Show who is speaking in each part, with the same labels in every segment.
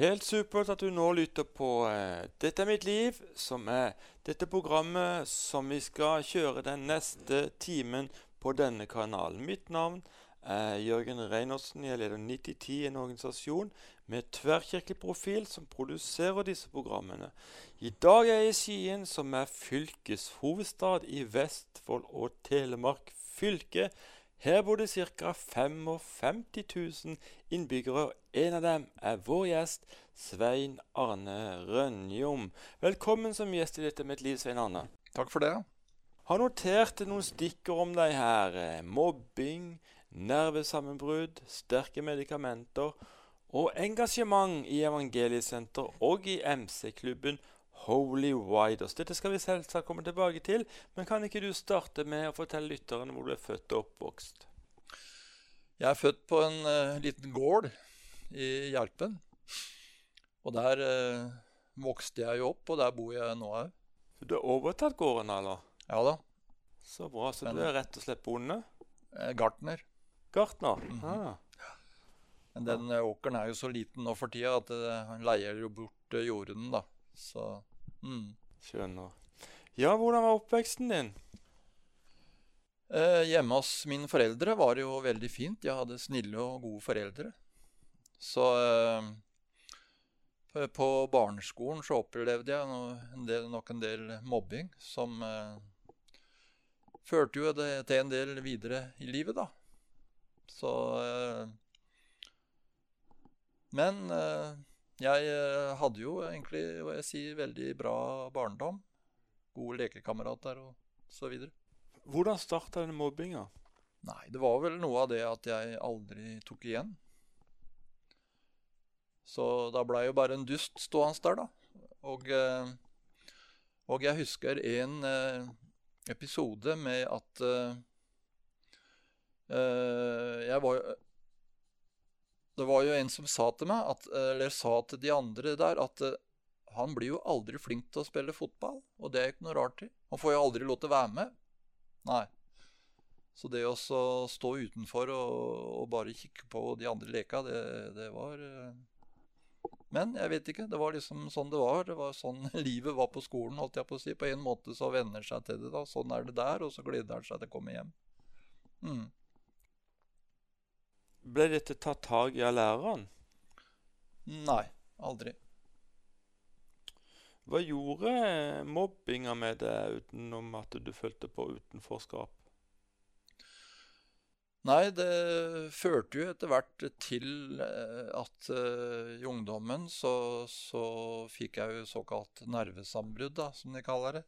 Speaker 1: Helt supert at du nå lytter på eh, 'Dette er mitt liv', som er dette programmet som vi skal kjøre den neste timen på denne kanalen. Mitt navn er Jørgen Reinertsen. Jeg leder 9010, en organisasjon med tverrkirkelig profil som produserer disse programmene. I dag er jeg i Skien, som er fylkeshovedstad i Vestfold og Telemark fylke. Her bor det ca. 55 000 innbyggere. En av dem er vår gjest, Svein Arne Rønjom. Velkommen som gjest i Dette et liv, Svein Arne.
Speaker 2: Takk for det.
Speaker 1: Har notert noen stikker om deg her. Mobbing, nervesammenbrudd, sterke medikamenter og engasjement i Evangeliesenter og i MC-klubben Holy Widers. Dette skal vi selvsagt komme tilbake til, men kan ikke du starte med å fortelle lytterne hvor du er født og oppvokst?
Speaker 2: Jeg er født på en uh, liten gård i Gjerpen. Og der uh, vokste jeg jo opp, og der bor jeg nå òg.
Speaker 1: Du har overtatt gården, eller?
Speaker 2: Ja da.
Speaker 1: Så bra. Så men, du er rett og slett bonde?
Speaker 2: Uh, gartner.
Speaker 1: Gartner? Mm -hmm. ah.
Speaker 2: Men den åkeren er jo så liten nå for tida at han leier jo bort jorden, da. Så
Speaker 1: mm. Skjønner. Ja, hvordan var oppveksten din?
Speaker 2: Eh, hjemme hos mine foreldre var det jo veldig fint. Jeg hadde snille og gode foreldre. Så eh, på barneskolen så opplevde jeg no, en del, nok en del mobbing som eh, førte jo det til en del videre i livet, da. Så eh, Men eh, jeg eh, hadde jo egentlig hva jeg sier, veldig bra barndom. Gode lekekamerater og så videre.
Speaker 1: Hvordan starta denne mobbinga?
Speaker 2: Nei, det var vel noe av det at jeg aldri tok igjen. Så da blei jo bare en dust stående der, da. Og, eh, og jeg husker en eh, episode med at jeg var det var jo en som sa til meg, at, eller sa til de andre der, at uh, han blir jo aldri flink til å spille fotball. Og det er ikke noe rart i. Han får jo aldri lov til å være med. Nei. Så det å stå utenfor og, og, bare kikke på de andre leka, det, det var uh... Men jeg vet ikke. Det var liksom sånn det var. Det var sånn livet var på skolen, holdt jeg på å si. På en måte så venner seg til det. da. Sånn er det der, og så gleder han seg til å komme hjem. Mm.
Speaker 1: Ble dette tatt tak i av læreren?
Speaker 2: Nei, aldri.
Speaker 1: Hva gjorde mobbinga med deg utenom at du følte på utenforskap?
Speaker 2: Nei, det førte jo etter hvert til eh, at uh, i ungdommen så, så, fikk jeg jo såkalt nervesambrudd, da, som de kaller det.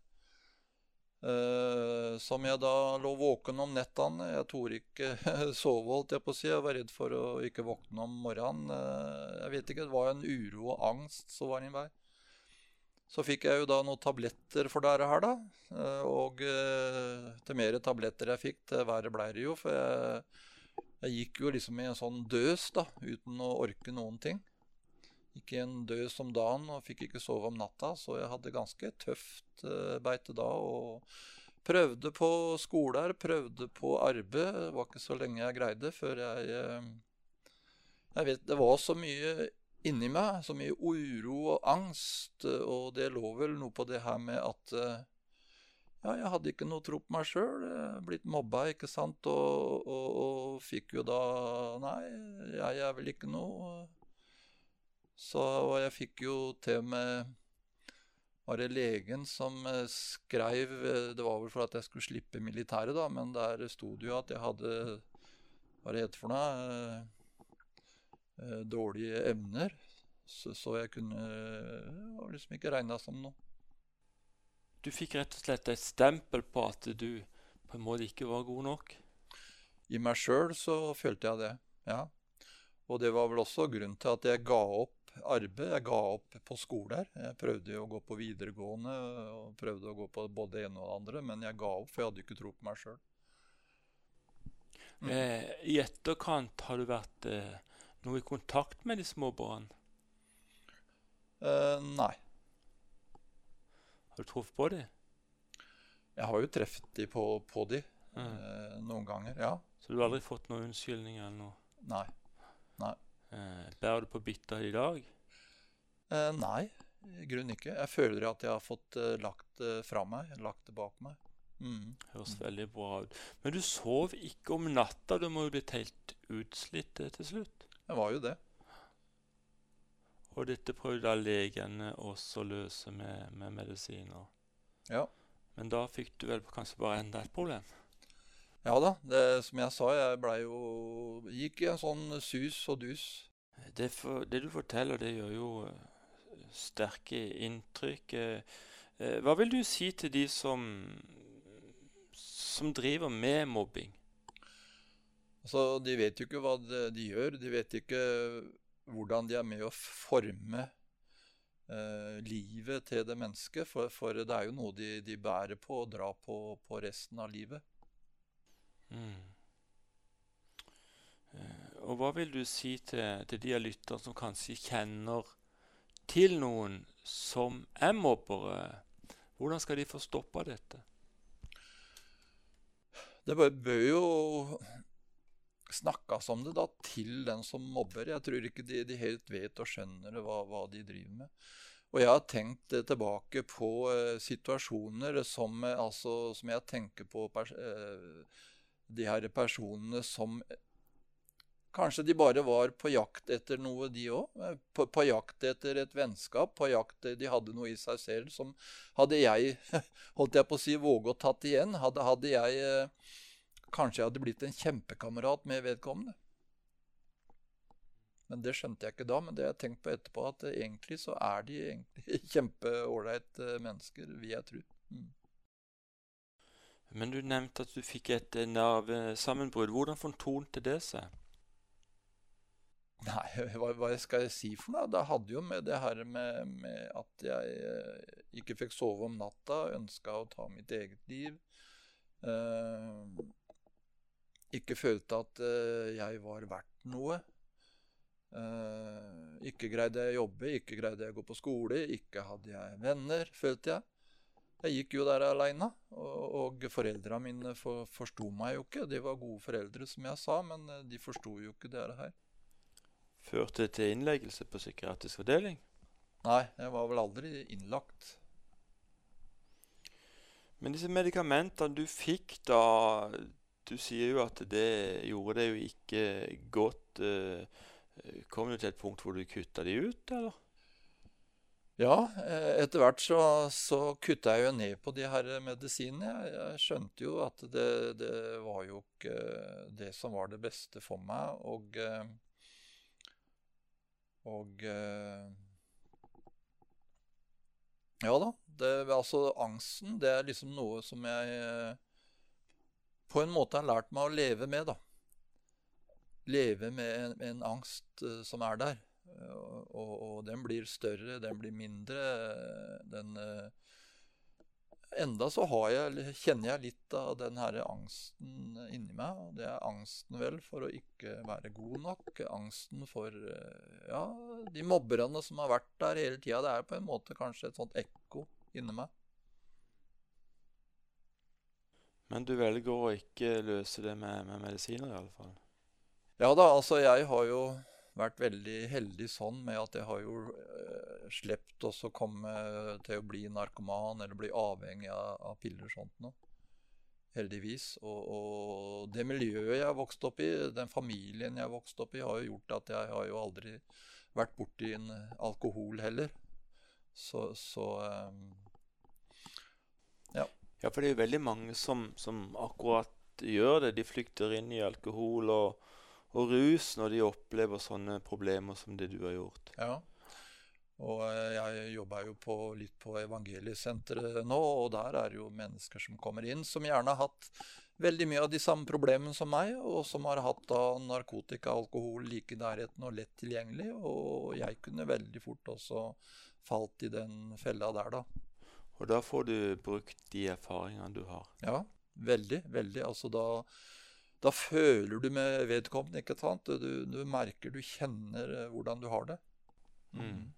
Speaker 2: Uh, som jeg da lå våken om nettene. Jeg torde ikke sove, holdt jeg på å si. Jeg var redd for å ikke våkne om morgenen. Uh, jeg vet ikke, Det var en uro og angst som var i vei. Så fikk jeg jo da noen tabletter for dette her, da. Uh, og til mer tabletter jeg fikk, til verre ble det jo. For jeg, jeg gikk jo liksom i en sånn døs, da, uten å orke noen ting. Gikk en døs som dagen og fikk ikke sove om natta, så jeg hadde ganske tøft uh, beite da. og Prøvde på skoler, prøvde på arbeid. Det var ikke så lenge jeg greide før jeg uh, Jeg vet Det var så mye inni meg, så mye uro og angst, og det lå vel noe på det her med at uh, ja, jeg hadde ikke noe tro på meg sjøl. Blitt mobba, ikke sant, og, og, og, fikk jo da Nei, jeg er vel ikke noe så jeg fikk jo til med var det legen som skreiv skrev eh, Det var vel for at jeg skulle slippe militæret, da, men der sto det jo at jeg hadde Hva det heter for noe? Eh, dårlige evner. Så, så jeg kunne var liksom ikke regna som noe.
Speaker 1: Du fikk rett og slett et stempel på at du på en måte ikke var god nok?
Speaker 2: I meg sjøl så følte jeg det, ja. Og det var vel også grunnen til at jeg ga opp arbeid. Jeg ga opp på skoler. Jeg prøvde å gå på videregående og prøvde å gå på både det ene og det andre, men jeg ga opp, for jeg hadde ikke tro på meg sjøl.
Speaker 1: Mm. Eh, I etterkant har du vært eh, noe i kontakt med de små barna?
Speaker 2: Eh, nei.
Speaker 1: Har du truffet på dem?
Speaker 2: Jeg har jo truffet dem på, på dem mm. noen ganger, ja.
Speaker 1: Så du har aldri fått noen unnskyldning eller noe?
Speaker 2: Nei.
Speaker 1: Eh, bærer du på bitter i dag?
Speaker 2: Eh, nei, i grunnen ikke. Jeg føler at jeg har fått eh, lagt det fra meg, lagt det bak meg. Mm.
Speaker 1: Høres veldig bra ut. Men du sov ikke om natta. Du må jo blitt helt utslitt eh, til slutt.
Speaker 2: Jeg var jo det.
Speaker 1: Og dette prøvde da legene også å løse med, med medisiner.
Speaker 2: Ja.
Speaker 1: Men da fikk du vel kanskje bare enda et problem?
Speaker 2: Ja da. Det, som jeg sa, jeg blei jo Gikk i en sånn sus og dus.
Speaker 1: Det, for, det du forteller, det gjør jo eh, sterke inntrykk. Eh, eh, hva vil du si til de som, som driver med mobbing?
Speaker 2: Altså, De vet jo ikke hva de, de gjør. De vet ikke hvordan de er med å forme eh, livet til det mennesket. For, for, det er jo noe de, de bærer på og drar på, på resten av livet.
Speaker 1: Eh, og hva vil du si til, til de av lytterne som kanskje kjenner til noen som er mobbere? Hvordan skal de få stoppa dette?
Speaker 2: Det bør, jo snakkes om det da til den som mobber. Jeg tror ikke de, de helt vet og skjønner hva, hva, de driver med. Og jeg har tenkt eh, tilbake på eh, situasjoner som, eh, altså, som, jeg tenker på eh, de her personene som Kanskje de bare var på jakt etter noe, de òg. Eh, på, på, jakt etter et vennskap. På jakt De hadde noe i seg selv som Hadde jeg, holdt jeg på å si, våget å tatt igjen, hadde, hadde jeg eh, Kanskje jeg hadde blitt en kjempekamerat med vedkommende. Men det skjønte jeg ikke da. Men det har jeg tenkt på etterpå, at egentlig så er de egentlig kjempeålreite mennesker, vil jeg tro. Mm.
Speaker 1: Men du nevnte at du fikk et nervesammenbrudd. Hvordan fortonte det seg?
Speaker 2: Nei, hva, hva, skal jeg si for noe? Det hadde jo med det her med, med at jeg eh, ikke fikk sove om natta, ønska å ta mitt eget liv. Eh, ikke følte at uh, jeg var verdt noe. Uh, ikke greide jeg å jobbe, ikke greide jeg å gå på skole, ikke hadde jeg venner, følte jeg. Jeg gikk jo der aleine, og, og foreldra mine for, forsto meg jo ikke. De var gode foreldre, som jeg sa, men eh, de forsto jo ikke det her.
Speaker 1: Førte det til innleggelse på psykiatrisk avdeling?
Speaker 2: Nei, jeg var vel aldri innlagt.
Speaker 1: Men disse medikamentene du fikk da du sier jo at det gjorde det jo ikke godt. Eh, kom du til et punkt hvor du kutta de ut, eller?
Speaker 2: Ja, eh, etter hvert så, så kutta jeg jo ned på de her medisinene. Jeg, jeg skjønte jo at det, det, var jo ikke det som var det beste for meg. Og, eh, og Ja da. Det, altså angsten, det er liksom noe som jeg på en måte har lært meg å leve med. da. Leve med en, en angst som er der. Uh, og, og, den blir større, den blir mindre. Den uh, Enda så jeg, kjenner jeg litt av den her angsten inni meg. Det er angsten vel for å ikke være god nok. Angsten for ja, de mobberne som har vært der hele tida. Det er på en måte kanskje et sånt ekko inni meg.
Speaker 1: Men du velger å ikke løse det med, med medisiner, fall?
Speaker 2: Ja da, altså jeg har jo vært veldig heldig sånn med at jeg har jo eh, sluppet å komme til å bli narkoman eller bli avhengig av, av piller og sånt noe. Heldigvis. Og, og, det miljøet jeg har vokst opp i, den familien jeg har vokst opp i, har jo gjort at jeg har jo aldri vært borti en alkohol heller. Så, så um,
Speaker 1: ja, for det er jo veldig mange som, som akkurat gjør det. De flykter inn i alkohol og, og, rus når de opplever sånne problemer som det du har gjort.
Speaker 2: Ja, og eh, jeg jobber jo på, litt på Evangeliesenteret nå, og der er det jo mennesker som kommer inn som gjerne har hatt veldig mye av de samme problemene som meg, og som har hatt da narkotika og alkohol like i nærheten og lett tilgjengelig. Og jeg kunne veldig fort også falt i den fella der, da.
Speaker 1: Og da får du brukt de erfaringene du har.
Speaker 2: Ja, veldig. Veldig. Altså da, da føler du med vedkommende, ikke sant? Du, du merker, du kjenner eh, hvordan du har det. Mm. mm.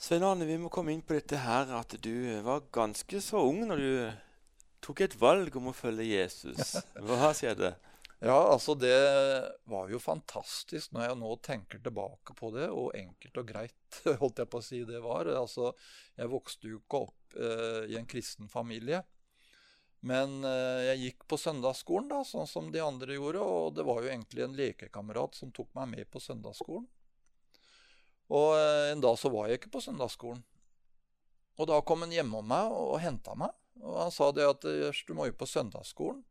Speaker 1: Svein Arne, vi må komme inn på dette her at du var ganske så ung når du tok et valg om å følge Jesus. Hva skjedde?
Speaker 2: Ja, altså det var jo fantastisk når jeg nå tenker tilbake på det, og enkelt og greit, holdt jeg på å si det var. Altså, jeg vokste jo ikke opp eh, i en kristen familie. Men eh, jeg gikk på søndagsskolen, da, sånn som de andre gjorde. Og det var jo egentlig en lekekamerat som tok meg med på søndagsskolen. Og eh, en dag så var jeg ikke på søndagsskolen. Og da kom han hjemme om meg og, henta meg. Og han sa det at du må jo på søndagsskolen.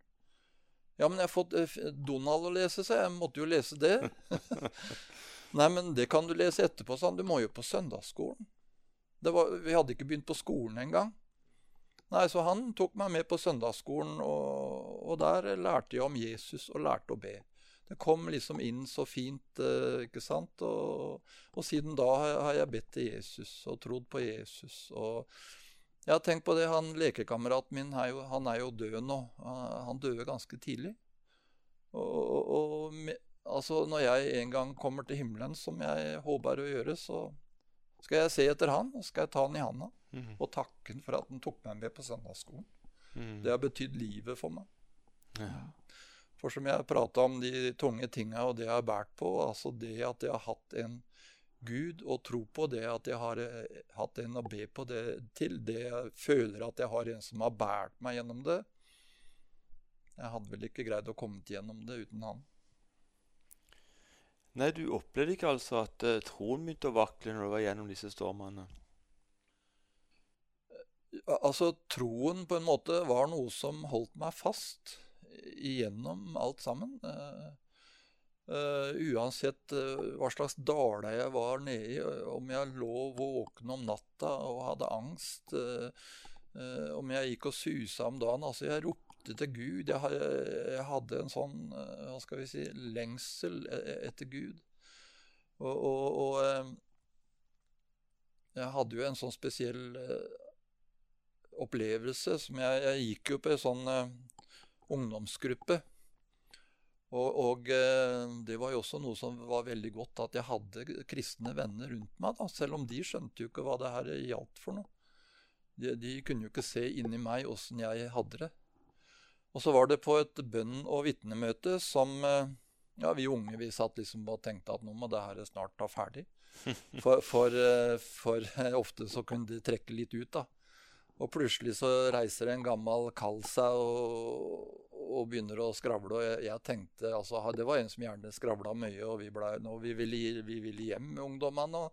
Speaker 2: Ja, men jeg har fått eh, Donald å lese, så jeg måtte jo lese det. Nei, men det kan du lese etterpå, sa han. Du må jo på søndagsskolen. Var, vi hadde ikke begynt på skolen engang. Nei, så han tok meg med på søndagsskolen, og, og, der lærte jeg om Jesus og lærte å be. Det kom liksom inn så fint, eh, ikke sant. Og, og siden da har jeg bedt til Jesus og trodd på Jesus. og jeg har tenkt på det, han Lekekameraten min er jo, han er jo død nå. Han døde ganske tidlig. Og, og, og altså, når jeg en gang kommer til himmelen, som jeg håper å gjøre, så skal jeg se etter han, og skal jeg ta han i handa mm. og takke han for at han tok meg med på søndagsskolen. Mm. Det har betydd livet for meg. Ja. For som jeg prata om de tunge tinga og det jeg har båret på, altså det at jeg har hatt en Gud og tro på det at jeg har eh, hatt en å be på det til. Det jeg føler at jeg har en som har båret meg gjennom det. Jeg hadde vel ikke greid å komme gjennom det uten han.
Speaker 1: Nei, du opplevde ikke altså at uh, troen begynte å vakle når du var gjennom disse stormene?
Speaker 2: Altså, troen på en måte var noe som holdt meg fast igjennom alt sammen. Uh, Uh, uansett hva slags dale jeg var nede i, uh, om jeg lå våken om natta og hadde angst, om jeg gikk og susa om dagen Altså, jeg ropte til Gud. Jeg, hadde en sånn, hva skal vi si, lengsel e, e, etter Gud. Og, og, og jeg hadde jo en sånn spesiell opplevelse som jeg, jeg gikk jo på en sånn ungdomsgruppe og, og, eh, det var jo også noe som var veldig godt, at jeg hadde kristne venner rundt meg. da, Selv om de skjønte jo ikke hva det her gjaldt for noe. De, de kunne jo ikke se inni meg åssen jeg hadde det. Og så var det på et bønn- og vitnemøte som eh, ja, vi unge vi satt liksom og tenkte at nå må det her snart ta ferdig. For, for, eh, for ofte så kunne de trekke litt ut, da. Og plutselig så reiser en gammel kall seg og, og begynner å skravle. Og jeg, jeg, tenkte, altså, Det var en som gjerne skravla mye, og vi, ble, nå, vi, ville, vi ville hjem ungdommene.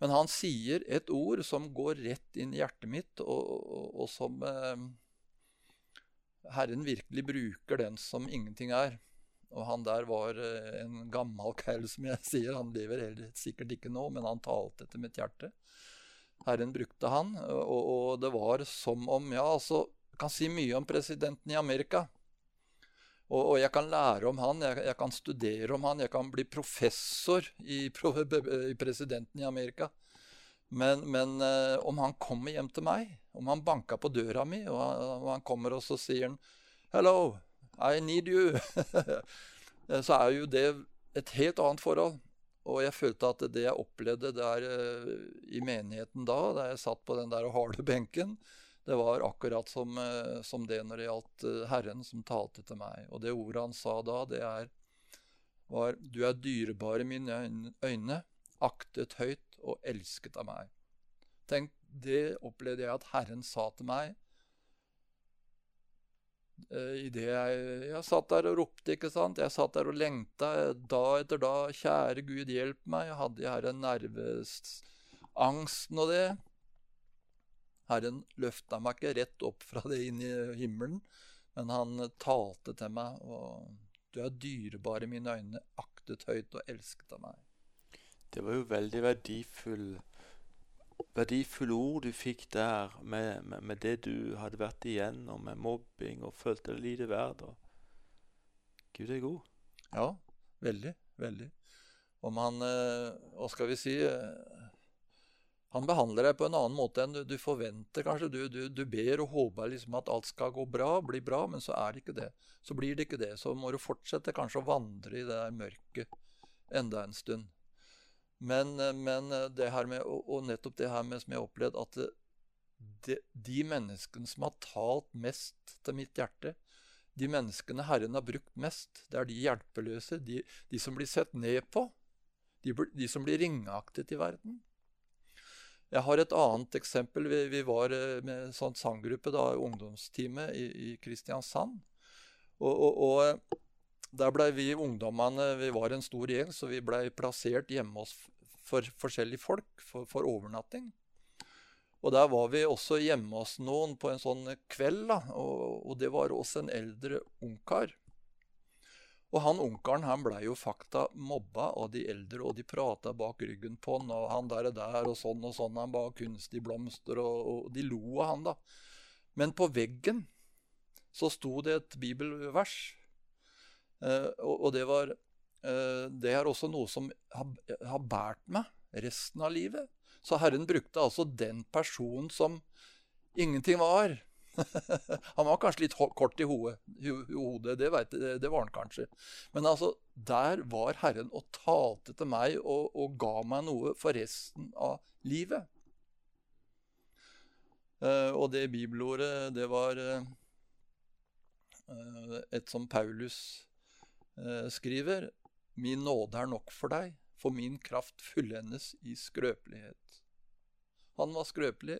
Speaker 2: Men han sier et ord som går rett inn i hjertet mitt, og, og, og som eh, Herren virkelig bruker den som ingenting er. Og han der var eh, en gammel kall, som jeg sier. Han lever helt sikkert ikke nå, men han talte etter mitt hjerte. Herren brukte han, og, og det var som om Ja, altså, kan si mye om presidenten i Amerika. Og, og, jeg kan lære om han, jeg, jeg, kan studere om han, jeg kan bli professor i, i presidenten i Amerika. Men, men uh, om han kommer hjem til meg, om han banker på døra mi, og han, og han kommer og så sier han 'Hello, I need you', så er jo det et helt annet forhold. Og jeg følte at det jeg opplevde der uh, i menigheten da, da jeg satt på den der harde benken, det var akkurat som, eh, som, det når det gjaldt eh, Herren som talte til meg. Og det ordet han sa da, det er var Du er dyrebar i mine øyne, aktet høyt og elsket av meg. Tenk, det opplevde jeg at Herren sa til meg uh, idet jeg, jeg satt der og ropte, ikke sant. Jeg satt der og lengta da etter da. Kjære Gud, hjelp meg. Jeg hadde jeg her nerveangsten og det. Herren løfta meg ikke rett opp fra det inn i himmelen, men han talte til meg, og du er dyrebar i mine øyne, aktet høyt og elsket av meg.
Speaker 1: Det var jo veldig verdifull verdifulle ord du fikk der, med, med, med, det du hadde vært igjennom, med mobbing og følte deg lite verd. Gud er god.
Speaker 2: Ja, veldig. Veldig. Om han eh, Hva skal vi si eh, han behandler deg på en annen måte enn du, du forventer. kanskje. Du, du, du, ber og håper liksom at alt skal gå bra, bli bra, men så er det ikke det. Så blir det ikke det. Så må du fortsette kanskje å vandre i det der mørket enda en stund. Men, men det her med, og nettopp det her med som jeg har opplevd, at de, de menneskene som har talt mest til mitt hjerte, de menneskene Herren har brukt mest, det er de hjelpeløse, de, de som blir sett ned på, de, de, som blir ringeaktet i verden. Jeg har et annet eksempel. Vi, vi var eh, med en sånn sanggruppe, da, ungdomsteamet i, i Kristiansand. Og, og, og der blei vi ungdommene Vi var en stor gjeng, så vi blei plassert hjemme hos for forskjellige folk for, for, overnatting. Og der var vi også hjemme hos noen på en sånn kveld, da, og, og det var også en eldre ungkar. Og han onkelen han blei jo fakta mobba av de eldre, og de prata bak ryggen på han, og han der og der og sånn og sånn, han ba kunstige blomster, og, og de lo av han, da. Men på veggen så sto det et bibelvers, og, og, det var eh, Det er også noe som har, har båret meg resten av livet. Så Herren brukte altså den personen som ingenting var, han var kanskje litt kort i hodet, det, vet, det, var han kanskje. Men altså, der var Herren og talte til meg og, og ga meg noe for resten av livet. Uh, og det bibelordet, det var uh, et som Paulus skriver. Min nåde er nok for deg, for min kraft fullendes i skrøpelighet. Han var skrøpelig,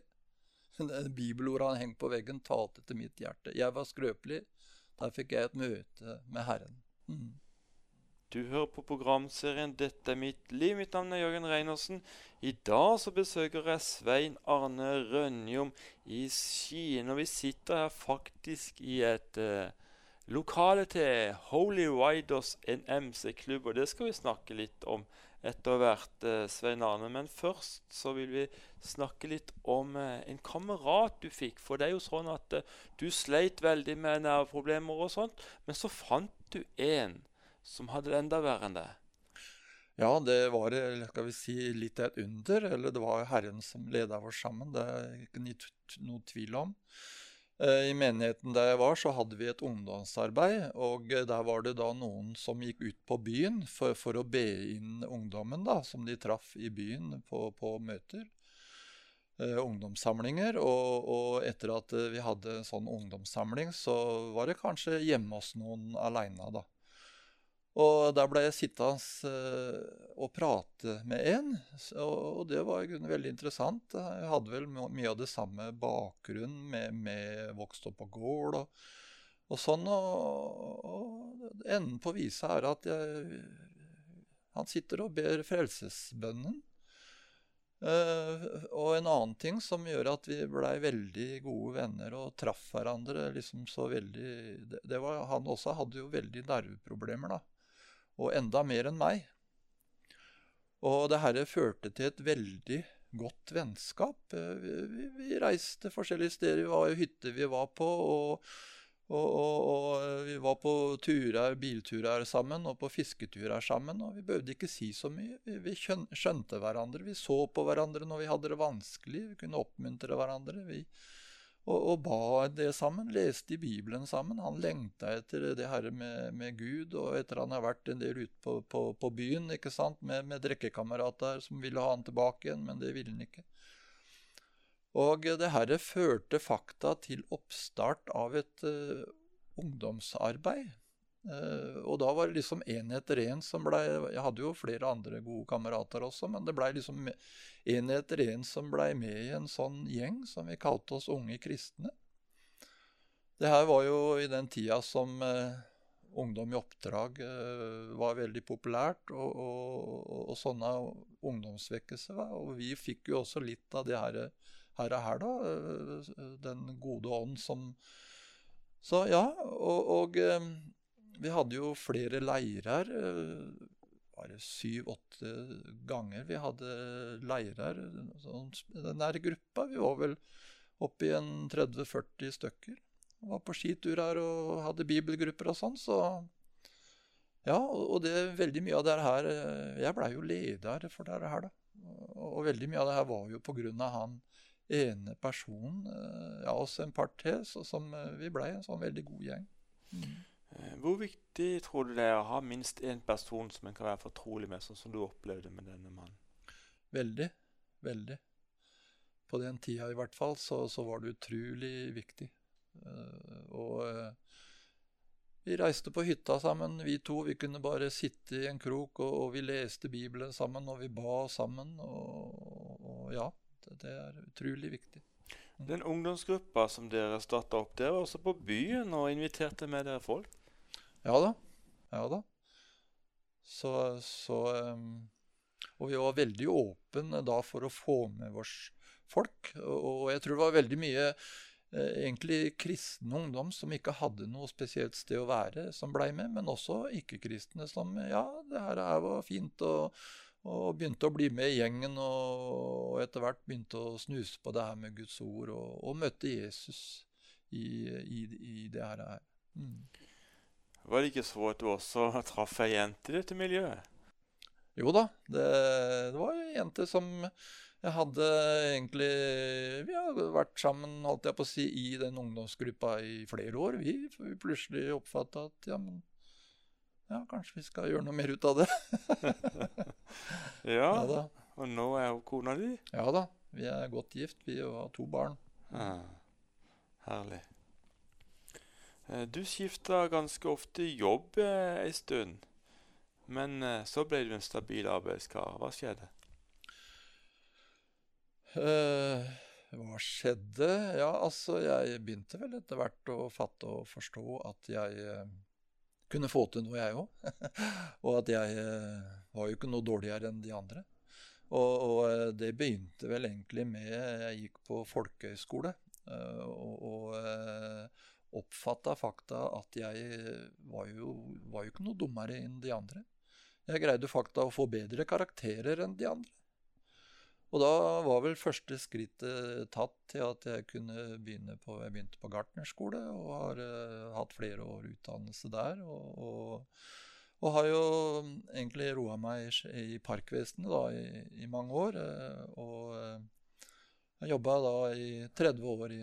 Speaker 2: Bibelordet han hengte på veggen, talte til mitt hjerte. Jeg var skrøpelig. Der fikk jeg et møte med Herren. Mm.
Speaker 1: Du hører på programserien 'Dette er mitt liv'. Mitt navn er Jørgen Reinersen. I dag så besøker jeg Svein Arne Rønjom i Skien. Og vi sitter her faktisk i et uh, lokale til Holy Riders NMC-klubb, og det skal vi snakke litt om etter hvert, eh, Svein Arne. Men først så vil vi snakke litt om eh, en kamerat du fikk. For det er jo sånn at eh, du sleit veldig med nerveproblemer og sånt, men så fant du en som hadde det enda verre enn det.
Speaker 2: Ja, det var skal vi si, litt et under. Eller det var Herren som leda oss sammen. Det er ikke noe tvil om. Eh, I menigheten der jeg var, så hadde vi et ungdomsarbeid. Og der var det da noen som gikk ut på byen for, for å be inn ungdommen da, som de traff i byen på, på møter. Eh, ungdomssamlinger. Og, og, etter at vi hadde en sånn ungdomssamling, så var det kanskje hjemme hos noen aleine, da. Og der ble jeg sittende uh, og prate med en, og, det var veldig interessant. Jeg hadde vel mye av det samme bakgrunn, med, med vokst opp på gård og, og sånn. Og, og, enden på visa er at jeg, han sitter og ber frelsesbønnen. Uh, og en annen ting som gjør at vi blei veldig gode venner og traff hverandre liksom så veldig det, det var, Han også hadde jo veldig nerveproblemer, da og enda mer enn meg. Og det her førte til et veldig godt vennskap. Vi, vi reiste forskjellige steder. Vi var i hytter vi var på, og, og, og, og, vi var på turer, bilturer sammen og på fisketurer sammen. Og vi behøvde ikke si så mye. Vi, vi skjønte hverandre. Vi så på hverandre når vi hadde det vanskelig. Vi kunne oppmuntre hverandre. Vi, og, og, ba det sammen. Leste i Bibelen sammen. Han lengta etter det her med, med, Gud, og etter han har vært en del ute på, på, på, byen ikke sant? med, med drikkekamerater som ville ha han tilbake igjen, men det ville han ikke. Og det her førte fakta til oppstart av et uh, ungdomsarbeid og da var det liksom én etter én som blei Jeg hadde jo flere andre gode kamerater også, men det blei liksom én etter én som blei med i en sånn gjeng som vi kalte oss Unge kristne. Det her var jo i den tida som uh, ungdom i oppdrag uh, var veldig populært, og, og, og sånne ungdomsvekkelser. Og vi fikk jo også litt av det her, her, her da. Den gode ånd som Så ja, og, og vi hadde jo flere leirer. Bare eh, syv-åtte ganger vi hadde leirer. Sånn, den der gruppa. Vi var vel oppi en 30-40 stykker. Var på skitur her og hadde bibelgrupper og sånn, så Ja, og det, veldig mye av det her eh, Jeg blei jo leder for det her, da. Og veldig mye av det her var jo på grunn av han ene personen, eh, ja, også en par til, som vi blei en sånn veldig god gjeng. Mm.
Speaker 1: Eh, hvor viktig tror du det er å ha minst én person som en kan være fortrolig med, sånn som du opplevde med denne mannen?
Speaker 2: Veldig. Veldig. På den tida i hvert fall så, så var det utrolig viktig. Uh, og uh, Vi reiste på hytta sammen, vi to. Vi kunne bare sitte i en krok, og, og vi leste Bibelen sammen, og vi ba sammen. Og, og ja, det, det, er utrolig viktig.
Speaker 1: Mm. Den ungdomsgruppa som dere starta opp, dere var også på byen og inviterte med dere folk?
Speaker 2: Ja da. Ja da. Så, så um, Og vi var veldig åpne da for å få med oss folk. Og, jeg tror det var veldig mye Eh, egentlig kristen ungdom som ikke hadde noe spesielt sted å være, som blei med, men også ikke-kristne som ja, det her var fint, og, og, begynte å bli med i gjengen, og etter hvert begynte å snuse på det her med Guds ord, og, og møtte Jesus i, i, i det her. Mm.
Speaker 1: Var det ikke så at du også traff ei jente i dette miljøet?
Speaker 2: Jo da, det, det var ei jente som jeg hadde egentlig Vi har vært sammen holdt jeg på å si, i den ungdomsgruppa i flere år. Vi, vi plutselig oppfatta at ja, men ja, kanskje vi skal gjøre noe mer ut av det.
Speaker 1: ja, ja og nå er hun kona di?
Speaker 2: Ja da. Vi er godt gift. Vi har to barn.
Speaker 1: Ah, herlig. Eh, du skifta ganske ofte jobb eh, ei stund. Men eh, så ble du en stabil arbeidskar. Hva skjedde?
Speaker 2: Uh, hva skjedde? Ja, altså, jeg begynte vel etter hvert å fatte og forstå at jeg eh, kunne få til noe, jeg òg. og at jeg uh, var jo ikke noe dårligere enn de andre. Og, og det begynte vel egentlig med Jeg gikk på folkehøyskole. og, og oppfatta fakta at jeg var jo, var jo ikke noe dummere enn de andre. Jeg greide fakta å få bedre karakterer enn de andre. Og da var vel første skrittet tatt til at jeg kunne begynne på Jeg begynte på gartnerskole og har uh, hatt flere år utdannelse der. Og, og, og har jo egentlig roa meg i parkvesenet da i, i mange år. Og jeg jobba da i 30 år i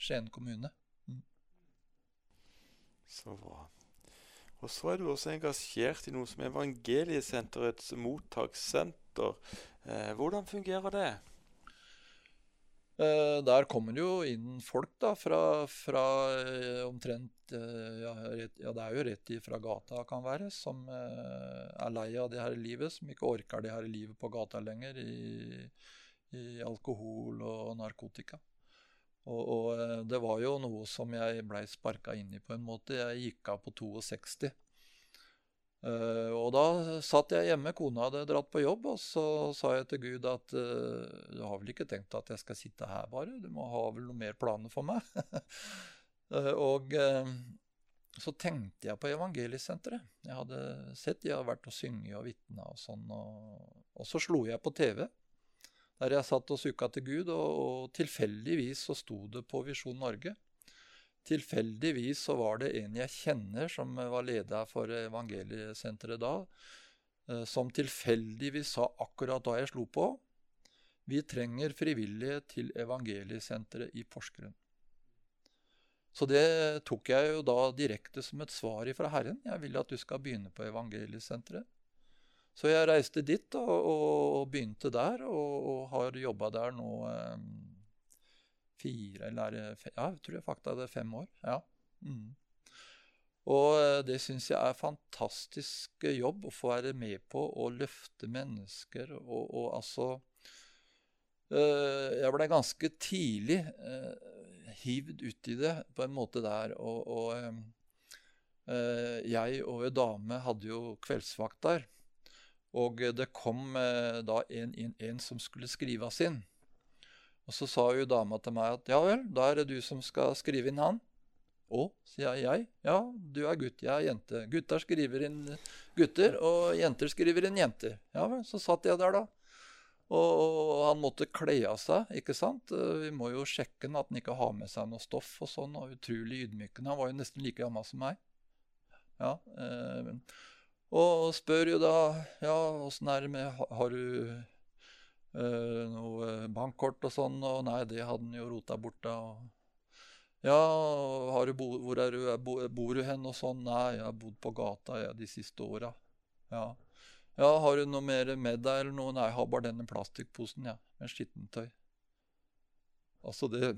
Speaker 2: Skien kommune.
Speaker 1: Så bra. Og så er du også engasjert i noe som Evangeliesenterets mottakssenter Eh, hvordan fungerer det?
Speaker 2: Eh, der kommer det jo inn folk da, fra, fra eh, omtrent ja, rett, ja, det er jo rett ifra gata, kan være, som er lei av det her livet, som ikke orker det her livet på gata lenger, i, i alkohol og narkotika. Og, og, det var jo noe som jeg blei sparka inn i på en måte. Jeg gikk av på 62. Uh, og da satt jeg hjemme, kona hadde dratt på jobb, og så sa jeg til Gud at uh, du har vel ikke tenkt at jeg skal sitte her bare, du må ha vel noe mer planer for meg? uh, og så tenkte jeg på Evangeliesenteret. Jeg hadde sett de hadde vært og synge og vitne og sånn, og, og, så slo jeg på TV. Der jeg satt og sukka til Gud, og, og tilfeldigvis så sto det på Visjon Norge. Tilfeldigvis så var det en jeg kjenner, som var leder for evangeliesenteret da, eh, som tilfeldigvis sa akkurat da jeg slo på Vi trenger frivillige til evangeliesenteret i Porsgrunn. Så det tok jeg jo da direkte som et svar fra Herren. Jeg vil at du skal begynne på evangeliesenteret. Så jeg reiste dit og, og begynte der, og, og har jobba der nå um, fire eller Ja, jeg tror jeg faktisk det er fem år. ja. Mm. Og eh, det syns jeg er fantastisk jobb å få være med på å løfte mennesker og, og altså øh, Jeg ble ganske tidlig øh, hivd uti det på en måte der. Og, og øh, jeg og ei dame hadde jo kveldsvakt der. Og det kom da en, en, en som skulle skrives inn. Og så sa jo dama til meg at ja vel, da er det du som skal skrive inn han. Å, sier jeg. Ja, du er gutt, jeg er jente. Gutter skriver inn gutter, og jenter skriver inn jenter. Ja vel, så satt jeg der, da. Og han måtte kle av seg, ikke sant. Vi må jo sjekke at han ikke har med seg noe stoff og sånn. og Utrolig ydmykende. Han var jo nesten like gammel som meg. Ja, eh, og spør jo da ja, åssen er det med Har du Uh, noe bankkort og sånn, og nei, det hadde han jo rota bort da. Ja, du bo, hvor er du, bo, bor du hen og sånn? Nei, jeg har bodd på gata ja, de siste åra. Ja. ja, har du noe mer med deg eller noe? Nei, jeg har bare denne plastikkposen, ja, med skittentøy. Altså, det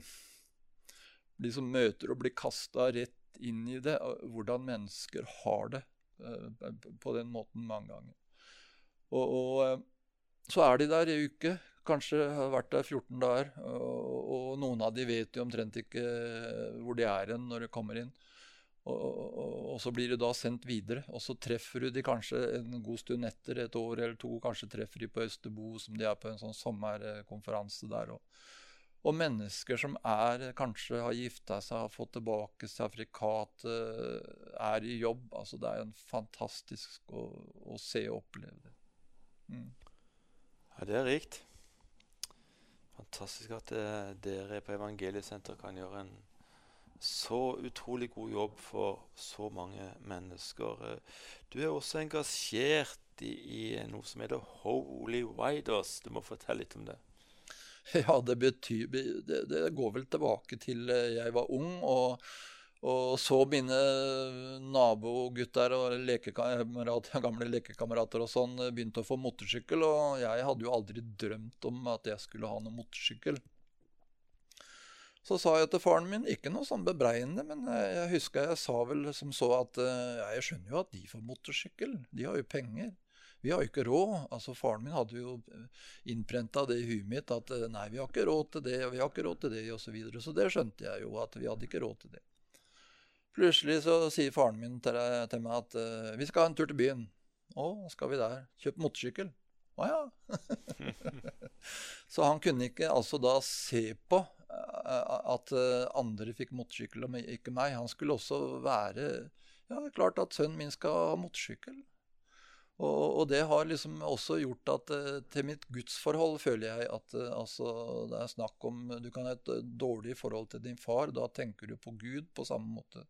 Speaker 2: De som møter og blir kasta rett inn i det, hvordan mennesker har det på den måten mange ganger. Og, og så er de der i uke. Kanskje har vært der 14 dager. Og, og, noen av de vet jo omtrent ikke hvor de er hen når de kommer inn. Og, og, så blir de da sendt videre. Og så treffer du de kanskje en god stund etter, et år eller to. Kanskje treffer de på Østerbo, som de er på en sånn sommerkonferanse der. Og, og mennesker som er, kanskje har gifta seg, har fått tilbake sertifikatet, er i jobb. Altså det er en fantastisk å, å se og oppleve det.
Speaker 1: Mm. Ja, det er rikt. Fantastisk at uh, dere på Evangeliesenteret kan gjøre en så utrolig god jobb for så mange mennesker. Uh, du er også engasjert i, i, noe som heter Holy Widers. Du må fortelle litt om det.
Speaker 2: Ja, det betyr det, det går vel tilbake til eh, jeg var ung. og og så mine nabogutter og gamle lekekamerater og sånn begynte å få motorsykkel, og jeg hadde jo aldri drømt om at jeg skulle ha noen motorsykkel. Så sa jeg til faren min, ikke noe sånn bebreidende, men jeg husker jeg sa vel som så at ja, jeg skjønner jo at de får motorsykkel, de har jo penger. Vi har jo ikke råd. Altså Faren min hadde jo innprenta det i huet mitt at nei, vi har ikke råd til det, og vi har ikke råd til det, osv. Så, videre. så det skjønte jeg jo, at vi hadde ikke råd til det. Plutselig så sier faren min til, til meg at uh, vi skal ha en tur til byen. Å, skal vi der? Kjøp motorsykkel. Å ja. så han kunne ikke altså da se på at andre fikk motorsykkel, og ikke meg. Han skulle også være Ja, det er klart at sønnen min skal ha motorsykkel. Og, og, det har liksom også gjort at uh, til mitt gudsforhold føler jeg at uh, altså, det er snakk om Du kan ha et uh, dårlig forhold til din far, da tenker du på Gud på samme måte.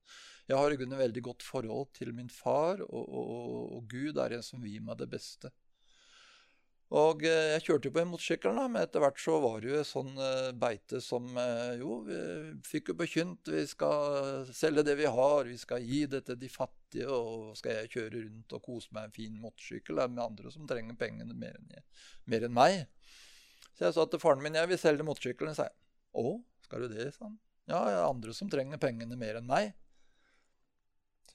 Speaker 2: Jeg har i grunnen veldig godt forhold til min far, og, og, og Gud er en som vil meg det beste. Og eh, jeg kjørte jo på en motorsykkel, men etter hvert så var det jo sånn eh, beite som eh, Jo, vi fikk jo bekynt vi skal selge det vi har, vi skal gi det til de fattige, og skal jeg kjøre rundt og kose meg en fin motorsykkel? Det med andre som trenger pengene mer enn, jeg, mer enn meg. Så jeg sa til faren min jeg vil selge motorsykkelen. sa jeg. Å, skal du det? sa han. Ja, jeg er andre som trenger pengene mer enn meg.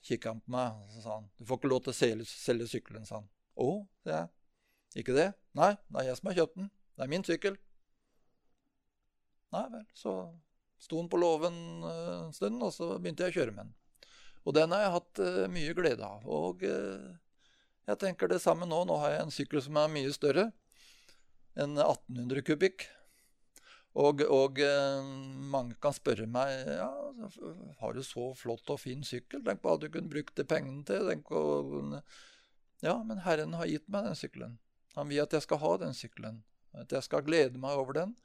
Speaker 2: Kikka han på meg og så sa han, du får ikke lov til å selge, selge sykkelen, sa han. Å, sa jeg. Ikke det? Nei, det er jeg som har kjøpt den. Det er min sykkel. Nei vel, så sto den på låven eh, en stund, og så begynte jeg å kjøre med den. Og den har jeg hatt uh, mye glede av. Og uh, jeg tenker det samme nå. Nå har jeg en sykkel som er mye større. En 1800 kubikk. Og, og mange kan spørre meg ja, har du så flott og fin sykkel. Tenk på hva du kunne brukt de pengene til. På, ja, men Herren har gitt meg den sykkelen. Han vil at jeg skal ha den sykkelen, at jeg skal glede meg over den,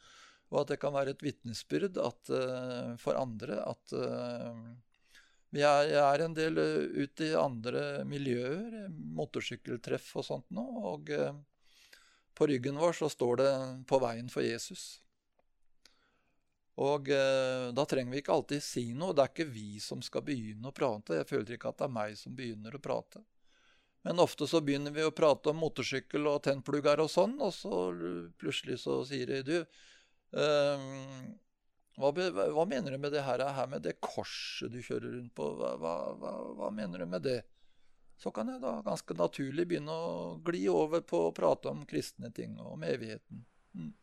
Speaker 2: og at det kan være et vitnesbyrd uh, for andre at uh, jeg, er en del uh, ute i andre miljøer, motorsykkeltreff og sånt nå, og på ryggen vår så står det 'På veien for Jesus'. Og da trenger vi ikke alltid si noe. Det er ikke vi som skal begynne å prate. Jeg føler ikke at det er meg som begynner å prate. Men ofte så begynner vi å prate om motorsykkel og tennplugger og sånn, og så plutselig så sier de du um, hva, hva, mener du med det her, her, med det korset du kjører rundt på? Hva, hva, hva, mener du med det? Så kan jeg da ganske naturlig begynne å gli over på å prate om kristne ting og om evigheten. Mm.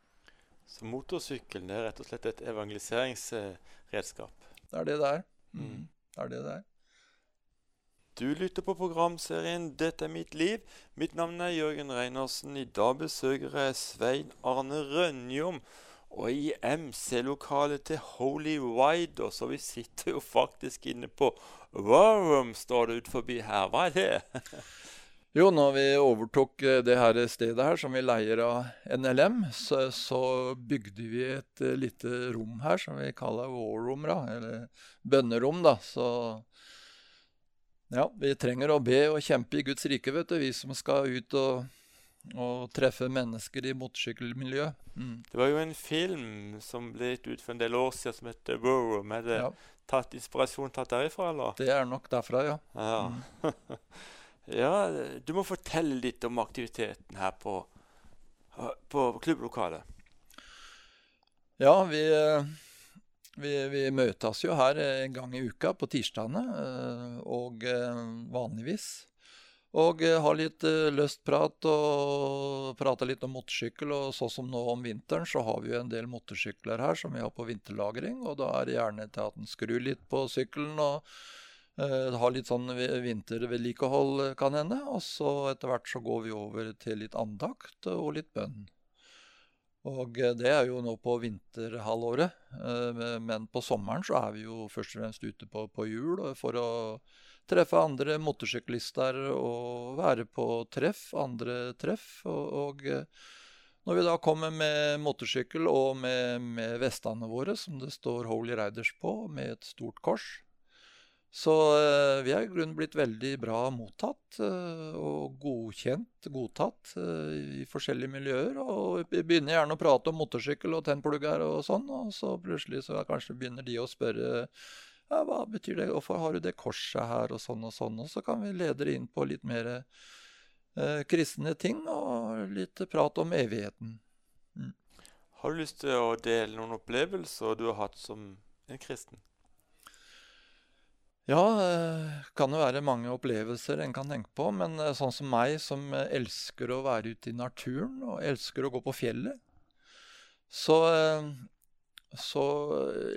Speaker 1: Så motorsykkelen er rett og slett et evangeliseringsredskap?
Speaker 2: Det er det det er. Mm. mm. Det er det det er.
Speaker 1: Du lytter på programserien 'Dette er mitt liv'. Mitt navn er Jørgen Reinersen. I dag besøker jeg Svein Arne Rønjom. Og i MC-lokalet til Holy Wider, så vi sitter jo faktisk inne på Warroom, står det ut forbi her. Hva er det?
Speaker 2: jo, når vi overtok eh, det her stedet her, som vi leier av NLM, så, så bygde vi et uh, lite rom her som vi kaller warroom, da, eller bønnerom. da, så ja, vi trenger å be og kjempe i Guds rike, vet du, vi som skal ut og, og treffe mennesker i motorsykkelmiljøet.
Speaker 1: Mm. Det var jo en film som ble gitt ut for en del år siden som heter Worm. Er det ja. tatt inspirasjon tatt derifra, eller?
Speaker 2: Det er nok derfra, ja.
Speaker 1: Ja. Mm. ja, du må fortelle litt om aktiviteten her på, på klubblokalet.
Speaker 2: Ja, vi vi, vi, møtes jo her en gang i uka på tirsdagene, og vanligvis. Og har litt løst prat og prata litt om motorsykkel. Og sånn som nå om vinteren, så har vi jo en del motorsykler her som vi har på vinterlagring. Og da er det gjerne til at en skrur litt på sykkelen og uh, har litt sånn vintervedlikehold, kan hende. Og så etter hvert så går vi over til litt andakt og litt bønn. Og eh, det er jo nå på vinterhalvåret. Eh, men på sommeren så er vi jo først og fremst ute på, på hjul for å treffe andre motorsyklister og være på treff, andre treff. Og, og eh, når vi da kommer med motorsykkel og med, med vestene våre, som det står Holy Riders på, med et stort kors, så eh, vi er i grunnen blitt veldig bra mottatt eh, og godkjent, godtatt eh, i forskjellige miljøer. Og vi begynner gjerne å prate om motorsykkel og tennplugger og sånn, og så plutselig så kanskje begynner de å spørre ja, hva betyr det, hvorfor har du det korset her, og sånn og sånn. Og så kan vi lede det inn på litt mer eh, kristne ting og litt prat om evigheten.
Speaker 1: Mm. Har du lyst til å dele noen opplevelser du har hatt som en kristen?
Speaker 2: Ja, det eh, kan jo være mange opplevelser en kan tenke på. Men eh, sånn som meg, som elsker å være ute i naturen og elsker å gå på fjellet, så, eh, så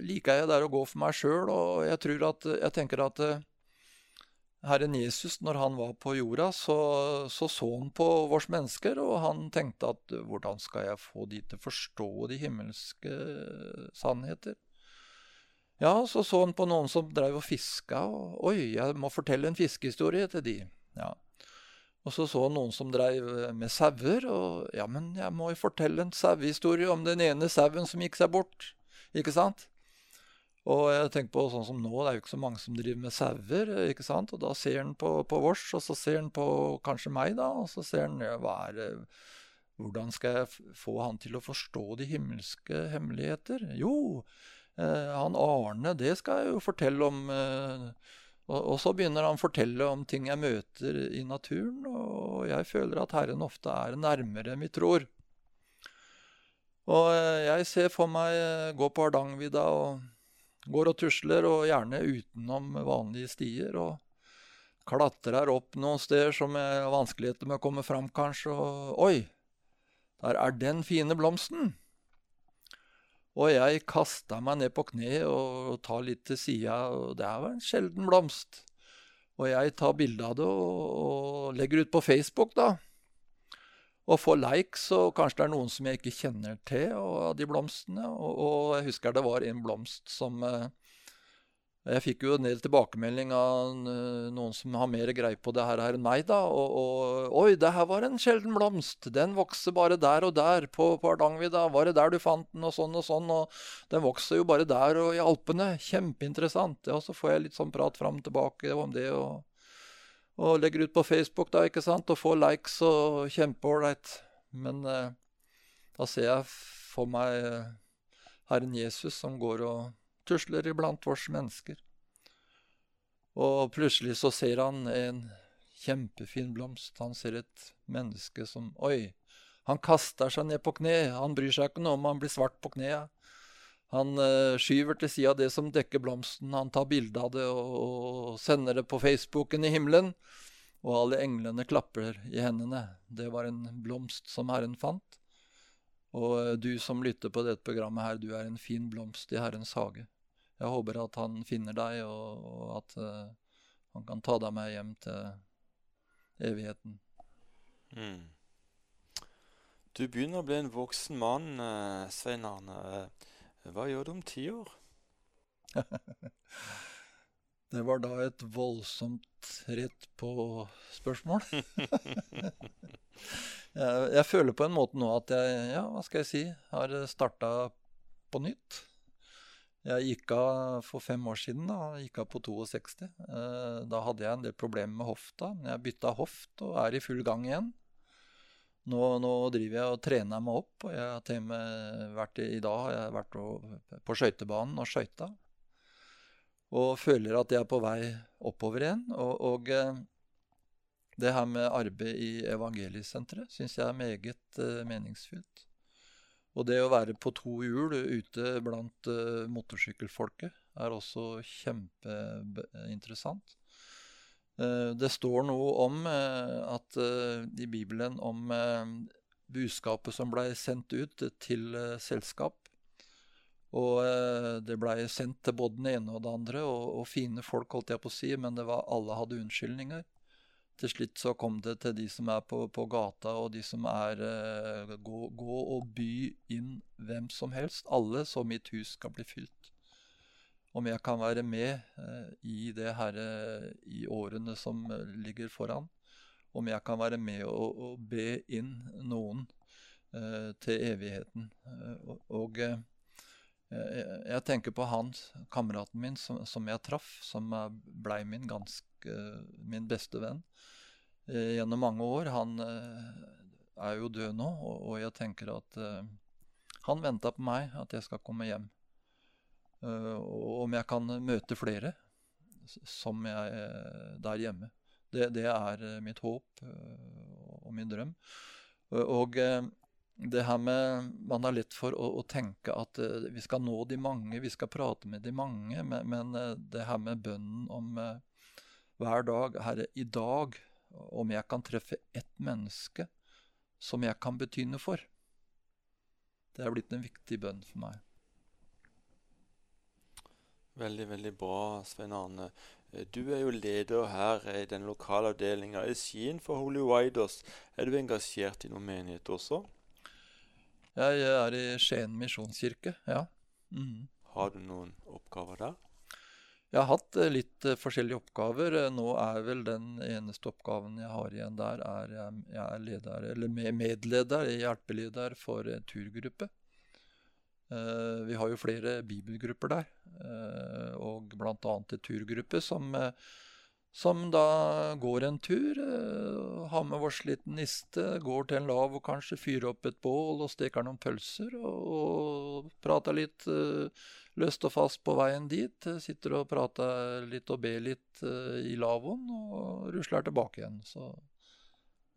Speaker 2: liker jeg der å gå for meg sjøl. Og jeg, at, jeg tenker at Herren Jesus, når han var på jorda, så, så, så han på vårs mennesker, og han tenkte at hvordan skal jeg få de til å forstå de himmelske sannheter? Ja, så så han på noen som drev og fiska, og oi, jeg må fortelle en fiskehistorie til de. Ja. Og så så han noen som drev med sauer, og ja, men jeg må jo fortelle en sauehistorie om den ene sauen som gikk seg bort. Ikke sant? Og jeg tenker på sånn som nå, det er jo ikke så mange som driver med sauer, ikke sant? Og da ser han på, på vårs, og så ser han på kanskje meg, da, og så ser han ja, hva er Hvordan skal jeg få han til å forstå de himmelske hemmeligheter? Jo, Eh, han Arne, det skal jeg jo fortelle om. Eh, og, så begynner han å fortelle om ting jeg møter i naturen, og jeg føler at Herren ofte er nærmere enn vi tror. Og eh, jeg ser for meg gå på Hardangervidda og går og tusler, og gjerne utenom vanlige stier. og Klatrer opp noen steder som jeg har vanskeligheter med å komme fram, kanskje, og oi, der er den fine blomsten! Og jeg kasta meg ned på kne og tar litt til sida, og det er en sjelden blomst. Og jeg tar bilde av det og, og, legger ut på Facebook, da. Og får likes, og kanskje det er noen som jeg ikke kjenner til av de blomstene. Og, og, jeg husker det var en blomst som eh, jeg fikk jo en del tilbakemelding av noen som har mer greie på det her, enn meg. da, og, og, 'Oi, det her var en sjelden blomst. Den vokser bare der og der på, på Hardangervidda. Var det der du fant den?' Og sånn og sånn. og Den vokser jo bare der og i Alpene. Kjempeinteressant. Ja, Så får jeg litt sånn prat fram og tilbake om det. og, og legger ut på Facebook, da, ikke sant, og får likes og kjempeålreit. Men eh, da ser jeg for meg eh, Herren Jesus som går og tusler iblant oss mennesker. Og plutselig så ser han en kjempefin blomst. Han ser et menneske som Oi! Han kaster seg ned på kne. Han bryr seg ikke noe om han blir svart på knea. Han uh, skyver til sida det som dekker blomsten. Han tar bilde av det og, sender det på Facebooken i himmelen. Og alle englene klapper i hendene. Det var en blomst som Herren fant. Og uh, du som lytter på dette programmet her, du er en fin blomst i Herrens hage. Jeg håper at han finner deg, og, og at uh, han kan ta deg med hjem til evigheten. Mm.
Speaker 1: Du begynner å bli en voksen mann, uh, Svein Arne. Uh, hva gjør du om ti år?
Speaker 2: det var da et voldsomt rett på spørsmål. jeg, jeg, føler på en måte nå at jeg, ja, hva skal jeg si, har starta på nytt. Jeg gikk av for fem år siden. da, gikk av på 62. Eh, da hadde jeg en del problemer med hofta, men jeg bytta hoft og er i full gang igjen. Nå, nå driver jeg og trener meg opp, og jeg har vært i, dag har jeg vært på skøytebanen og skøyta. Og føler at jeg er på vei oppover igjen. Og, og eh, det her med arbeid i evangeliesenteret syns jeg er meget uh, meningsfylt. Og det å være på to hjul ute blant uh, motorsykkelfolket er også kjempeinteressant. Uh, det står noe om uh, at i Bibelen om budskapet som blei sendt ut til selskap. Og det blei sendt til både den ene og det andre, og, og, fine folk, holdt jeg på å si, men det var, alle hadde unnskyldninger. Til slutt så kom det til de som er på, på gata, og de som er uh, gå, gå, og by inn hvem som helst. Alle, så mitt hus skal bli fylt. Om jeg kan være med uh, i det herre i årene som ligger foran. Om jeg kan være med og, og be inn noen uh, til evigheten. og jeg tenker på han, kameraten min som, som jeg traff, som blei min, ganske, min beste venn. Eh, gjennom mange år. Han eh, er jo død nå, og, jeg tenker at eh, han venta på meg, at jeg skal komme hjem. og om jeg kan møte flere som jeg der hjemme. Det, det er mitt håp og min drøm. Og det her med Man har lett for å, å, tenke at vi skal nå de mange, vi skal prate med de mange. Men, men det her med bønnen om hver dag Herre, i dag om jeg kan treffe ett menneske som jeg kan bety noe for. Det er blitt en viktig bønn for meg.
Speaker 1: Veldig, veldig bra, Svein Arne. Du er jo leder her i den lokale avdelinga i Skien for Holy Widers. Er du engasjert i noen menighet også?
Speaker 2: Jeg er i Skien misjonskirke, ja. Mm.
Speaker 1: Har du noen oppgaver der?
Speaker 2: Jeg har hatt eh, litt eh, forskjellige oppgaver. Eh, nå er vel den eneste oppgaven jeg har igjen der, er jeg er leder, eller medleder, hjelpeleder for en turgruppe. Vi har jo flere bibelgrupper der, og bl.a. en turgruppe som, som da går en tur. Har med vår liten niste, går til en lav og kanskje fyrer opp et bål og steker noen pølser og, og prater litt løst og fast på veien dit. Sitter og prater litt og ber litt uh, i lavvoen, og rusler tilbake igjen. Så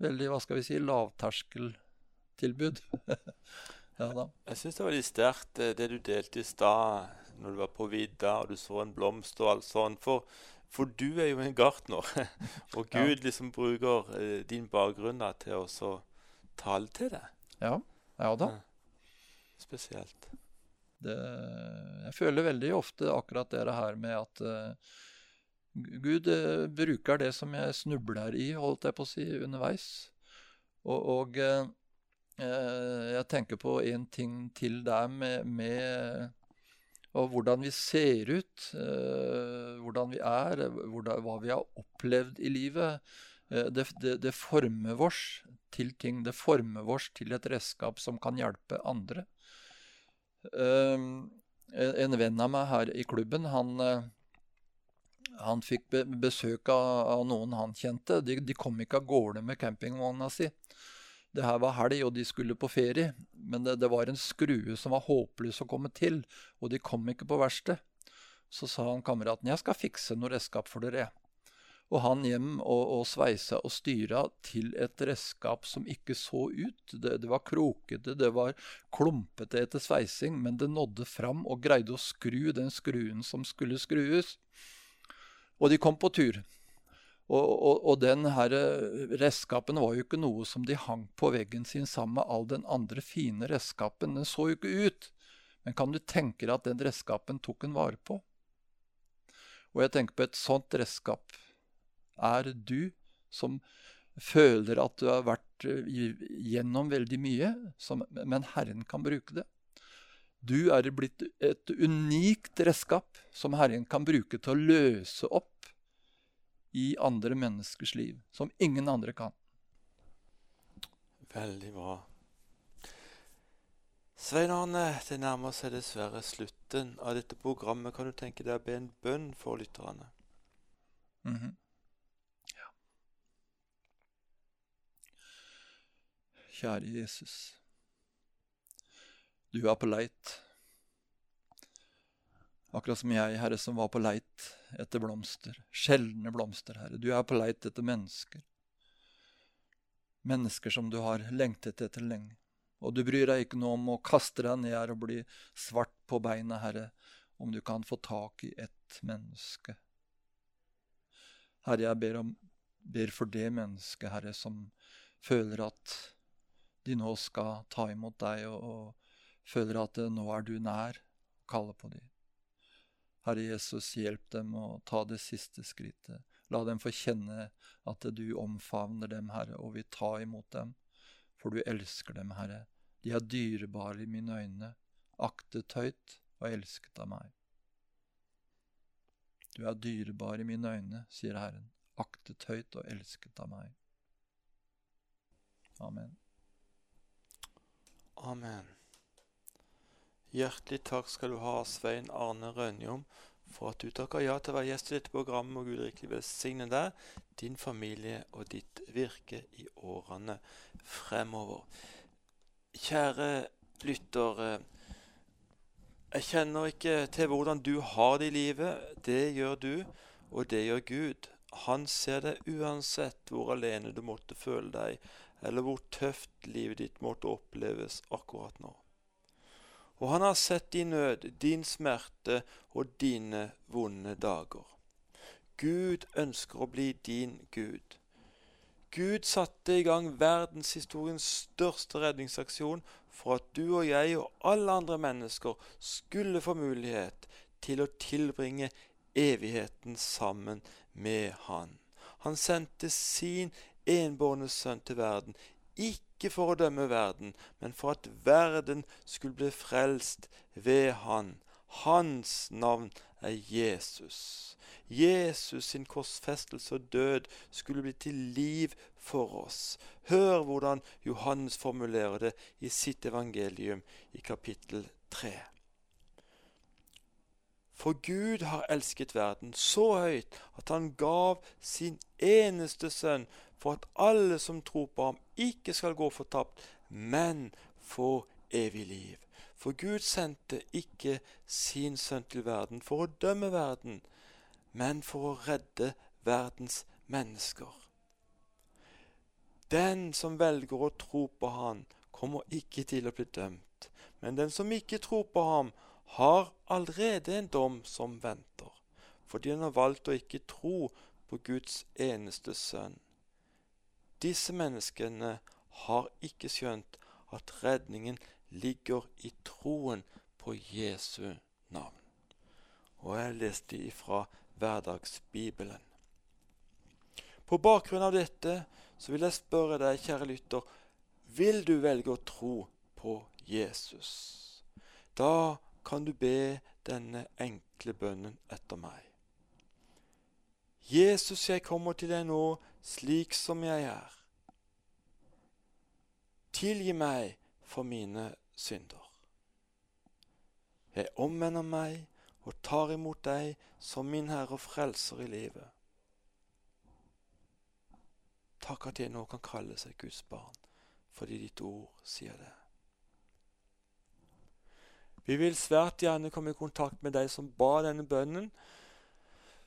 Speaker 2: veldig, hva skal vi si, lavterskeltilbud.
Speaker 1: ja da. Jeg syns det var litt sterkt eh, det du delte i stad, når du var på vidda og du så en blomst og alt sånt. For, for du er jo en gartner, og Gud ja. liksom bruker din bakgrunn til å tale til deg.
Speaker 2: Ja, ja da.
Speaker 1: Spesielt.
Speaker 2: Det, jeg føler veldig ofte akkurat det her med at uh, Gud uh, bruker det som jeg snubler i, holdt jeg på å si, underveis. Og, og uh, jeg tenker på en ting til der med, med hvordan vi ser ut, hvordan vi er, hvordan, hva vi har opplevd i livet. Det, det, det former oss til ting. Det former oss til et redskap som kan hjelpe andre. Ehm, en venn av meg her i klubben, han, eh, han fikk besøk av, noen han kjente. De, de kom ikke av gårde med campingvogna si. Det her var helg, og de skulle på ferie. Men det, det, var en skrue som var håpløs å komme til, og de kom ikke på verkstedet. Så sa han kameraten jeg skal fikse noe redskap for dere. Og han hjem og, og sveisa og styra til et redskap som ikke så ut. Det, det, var krokete, det var klumpete etter sveising, men det nådde fram og greide å skru den skruen som skulle skrues. Og de kom på tur. Og, og, og den her redskapen var jo ikke noe som de hang på veggen sin sammen med all den andre fine redskapen. Den så jo ikke ut. Men kan du tenke deg at den redskapen tok en vare på? Og jeg tenker på et sånt redskap er du som føler at du har vært eh, gjennom veldig mye, som, men Herren kan bruke det. Du er blitt et unikt redskap som Herren kan bruke til å løse opp i andre menneskers liv, som ingen andre kan.
Speaker 1: Veldig bra. Svein Arne, det nærmer seg dessverre slutten av dette programmet. Kan du tenke deg å be en bønn for lytterne? Mm -hmm.
Speaker 2: Kjære Jesus. Du er på leit. Akkurat som jeg, Herre, som var på leit etter blomster. Sjeldne blomster, Herre. Du er på leit etter mennesker. Mennesker som du har lengtet etter lenge. Og du bryr deg ikke noe om å kaste deg ned her og bli svart på beina, Herre, om du kan få tak i ett menneske. Herre, jeg ber, om, ber for det mennesket, Herre, som føler at de nå skal ta imot deg, og, og føler at nå er du nær, og kaller på dem. Herre Jesus, hjelp dem å ta det siste skrittet. La dem få kjenne at du omfavner dem, Herre, og vil ta imot dem for du elsker dem, Herre. De er dyrebare i mine øyne, aktet høyt og elsket av meg. Du er dyrebar i mine øyne, sier Herren, aktet høyt og elsket av meg. Amen.
Speaker 1: Amen. Hjertelig takk skal du ha, Svein Arne Rønjom, for at du takker ja til å være gjest i dette programmet, og Gud rikelig velsigne deg, din familie og ditt virke i årene fremover. Kjære lytter. Jeg kjenner ikke til hvordan du har det i livet. Det gjør du, og det gjør Gud. Han ser deg uansett hvor alene du måtte føle deg, eller hvor tøft livet ditt måtte oppleves akkurat nå. Og han har sett din nød, din smerte og dine vonde dager. Gud ønsker å bli din Gud. Gud satte i gang verdenshistoriens største redningsaksjon for at du og jeg og alle andre mennesker skulle få mulighet til å tilbringe evigheten sammen med Han. Han sendte sin enbårne sønn til verden, ikke for å dømme verden, men for at verden skulle bli frelst ved Han. Hans navn er Jesus. Jesus sin korsfestelse og død skulle bli til liv for oss. Hør hvordan Johannes formulerer det i sitt evangelium i kapittel 3. For Gud har elsket verden så høyt at han gav sin eneste sønn for at alle som tror på ham, ikke skal gå fortapt, men få evig liv. For Gud sendte ikke sin sønn til verden for å dømme verden, men for å redde verdens mennesker. Den som velger å tro på Han, kommer ikke til å bli dømt. Men den som ikke tror på ham, har allerede en dom som venter, fordi han har valgt å ikke tro på Guds eneste sønn. Disse menneskene har ikke skjønt at redningen ligger i troen på Jesu navn. Og jeg leste ifra Hverdagsbibelen. På bakgrunn av dette så vil jeg spørre deg, kjære lytter, vil du velge å tro på Jesus? Da kan du be denne enkle bønnen etter meg. Jesus, jeg kommer til deg nå slik som jeg er. Tilgi meg for mine synder. Jeg omvender meg og tar imot deg som min Herre og Frelser i livet. Takk at jeg nå kan kalle seg Guds barn, fordi ditt ord sier det. Vi vil svært gjerne komme i kontakt med deg som ba denne bønnen,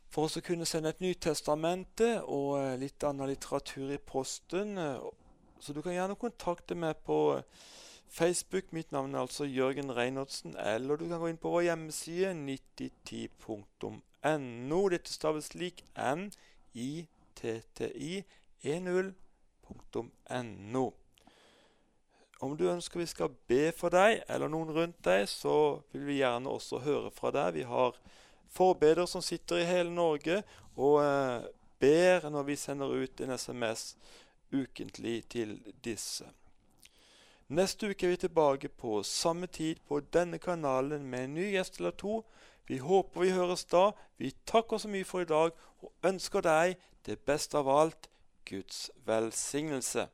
Speaker 1: for å kunne sende et Nytestamente og eh, litt annen litteratur i posten. Så du kan gjerne kontakte meg på Facebook. Mitt navn er altså Jørgen Reinertsen. Eller du kan gå inn på vår hjemmeside 9010.no. Dette staves slik nitti10.no. Om du ønsker vi skal be for deg eller noen rundt deg, så vil vi gjerne også høre fra deg. Vi har forbedere som sitter i hele Norge og eh, ber når vi sender ut en SMS ukentlig til disse. Neste uke er vi tilbake på samme tid på denne kanalen med en ny gjest eller to. Vi håper vi høres da. Vi takker så mye for i dag og ønsker deg det beste av alt Guds velsignelse.